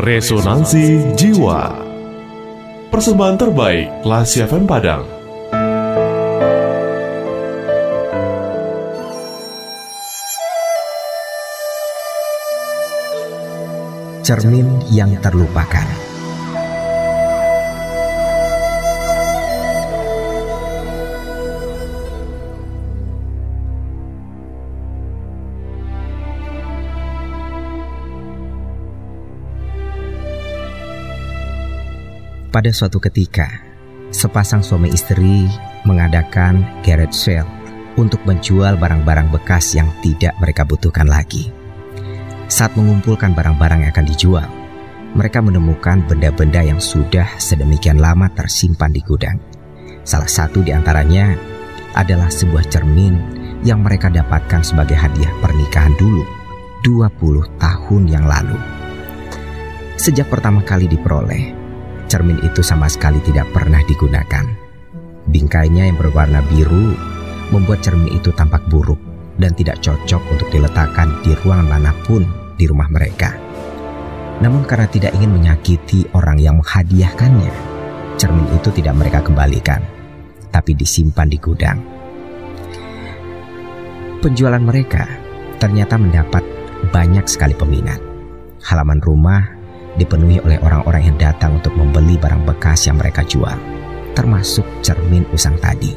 Resonansi Jiwa. Persembahan terbaik Lasi FM Padang. Cermin yang terlupakan Pada suatu ketika, sepasang suami istri mengadakan garage sale untuk menjual barang-barang bekas yang tidak mereka butuhkan lagi. Saat mengumpulkan barang-barang yang akan dijual, mereka menemukan benda-benda yang sudah sedemikian lama tersimpan di gudang. Salah satu di antaranya adalah sebuah cermin yang mereka dapatkan sebagai hadiah pernikahan dulu 20 tahun yang lalu. Sejak pertama kali diperoleh, cermin itu sama sekali tidak pernah digunakan. Bingkainya yang berwarna biru membuat cermin itu tampak buruk dan tidak cocok untuk diletakkan di ruangan mana pun di rumah mereka. Namun karena tidak ingin menyakiti orang yang menghadiahkannya, cermin itu tidak mereka kembalikan, tapi disimpan di gudang. Penjualan mereka ternyata mendapat banyak sekali peminat. Halaman rumah dipenuhi oleh orang-orang yang datang untuk membeli barang bekas yang mereka jual, termasuk cermin usang tadi.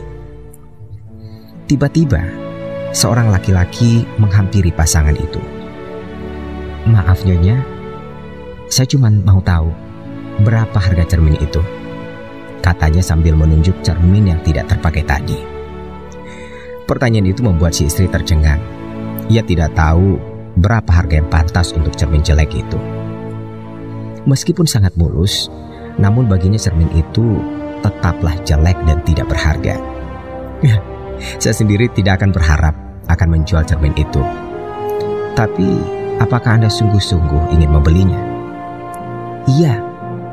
Tiba-tiba, seorang laki-laki menghampiri pasangan itu. Maaf nyonya, saya cuma mau tahu berapa harga cermin itu. Katanya sambil menunjuk cermin yang tidak terpakai tadi. Pertanyaan itu membuat si istri tercengang. Ia tidak tahu berapa harga yang pantas untuk cermin jelek itu. Meskipun sangat mulus, namun baginya cermin itu tetaplah jelek dan tidak berharga. Saya sendiri tidak akan berharap akan menjual cermin itu. Tapi, apakah Anda sungguh-sungguh ingin membelinya? Iya,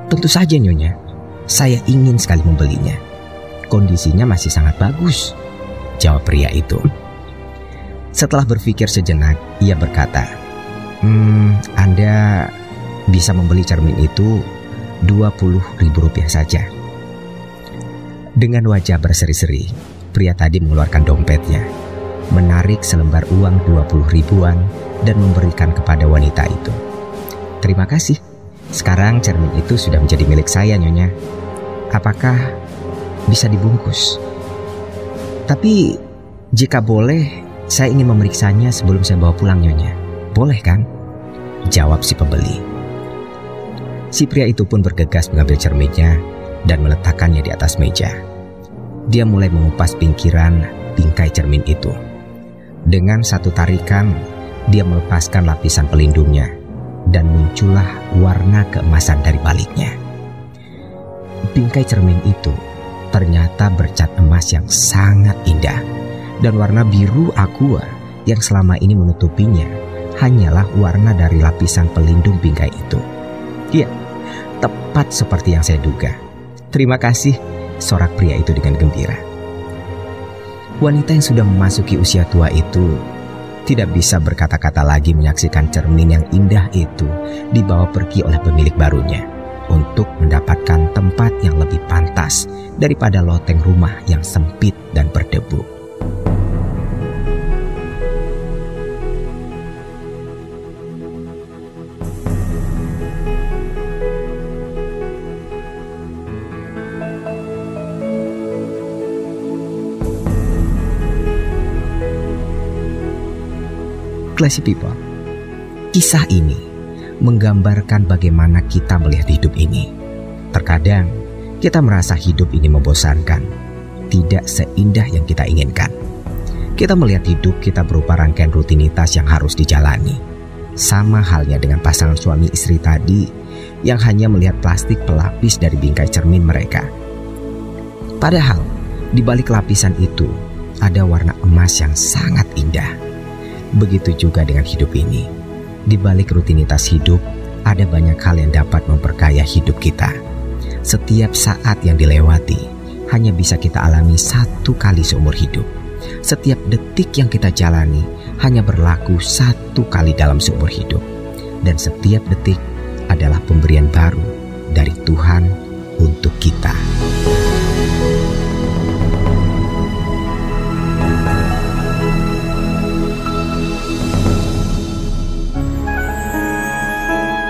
tentu saja Nyonya. Saya ingin sekali membelinya. Kondisinya masih sangat bagus, jawab pria itu. Setelah berpikir sejenak, ia berkata, Hmm, Anda bisa membeli cermin itu 20 ribu rupiah saja. Dengan wajah berseri-seri, pria tadi mengeluarkan dompetnya, menarik selembar uang 20 ribuan dan memberikan kepada wanita itu. Terima kasih. Sekarang cermin itu sudah menjadi milik saya, Nyonya. Apakah bisa dibungkus? Tapi jika boleh, saya ingin memeriksanya sebelum saya bawa pulang, Nyonya. Boleh kan? Jawab si pembeli. Si pria itu pun bergegas mengambil cerminnya dan meletakkannya di atas meja. Dia mulai mengupas pinggiran bingkai cermin itu. Dengan satu tarikan, dia melepaskan lapisan pelindungnya dan muncullah warna keemasan dari baliknya. Bingkai cermin itu ternyata bercat emas yang sangat indah dan warna biru aqua yang selama ini menutupinya hanyalah warna dari lapisan pelindung bingkai itu. Ya, tepat seperti yang saya duga. Terima kasih, sorak pria itu dengan gembira. Wanita yang sudah memasuki usia tua itu tidak bisa berkata-kata lagi menyaksikan cermin yang indah itu dibawa pergi oleh pemilik barunya untuk mendapatkan tempat yang lebih pantas daripada loteng rumah yang sempit dan berdebu. Classy people, kisah ini menggambarkan bagaimana kita melihat hidup ini. Terkadang kita merasa hidup ini membosankan, tidak seindah yang kita inginkan. Kita melihat hidup kita berupa rangkaian rutinitas yang harus dijalani. Sama halnya dengan pasangan suami istri tadi yang hanya melihat plastik pelapis dari bingkai cermin mereka. Padahal di balik lapisan itu ada warna emas yang sangat indah Begitu juga dengan hidup ini. Di balik rutinitas hidup, ada banyak hal yang dapat memperkaya hidup kita. Setiap saat yang dilewati hanya bisa kita alami satu kali seumur hidup. Setiap detik yang kita jalani hanya berlaku satu kali dalam seumur hidup. Dan setiap detik adalah pemberian baru dari Tuhan untuk kita.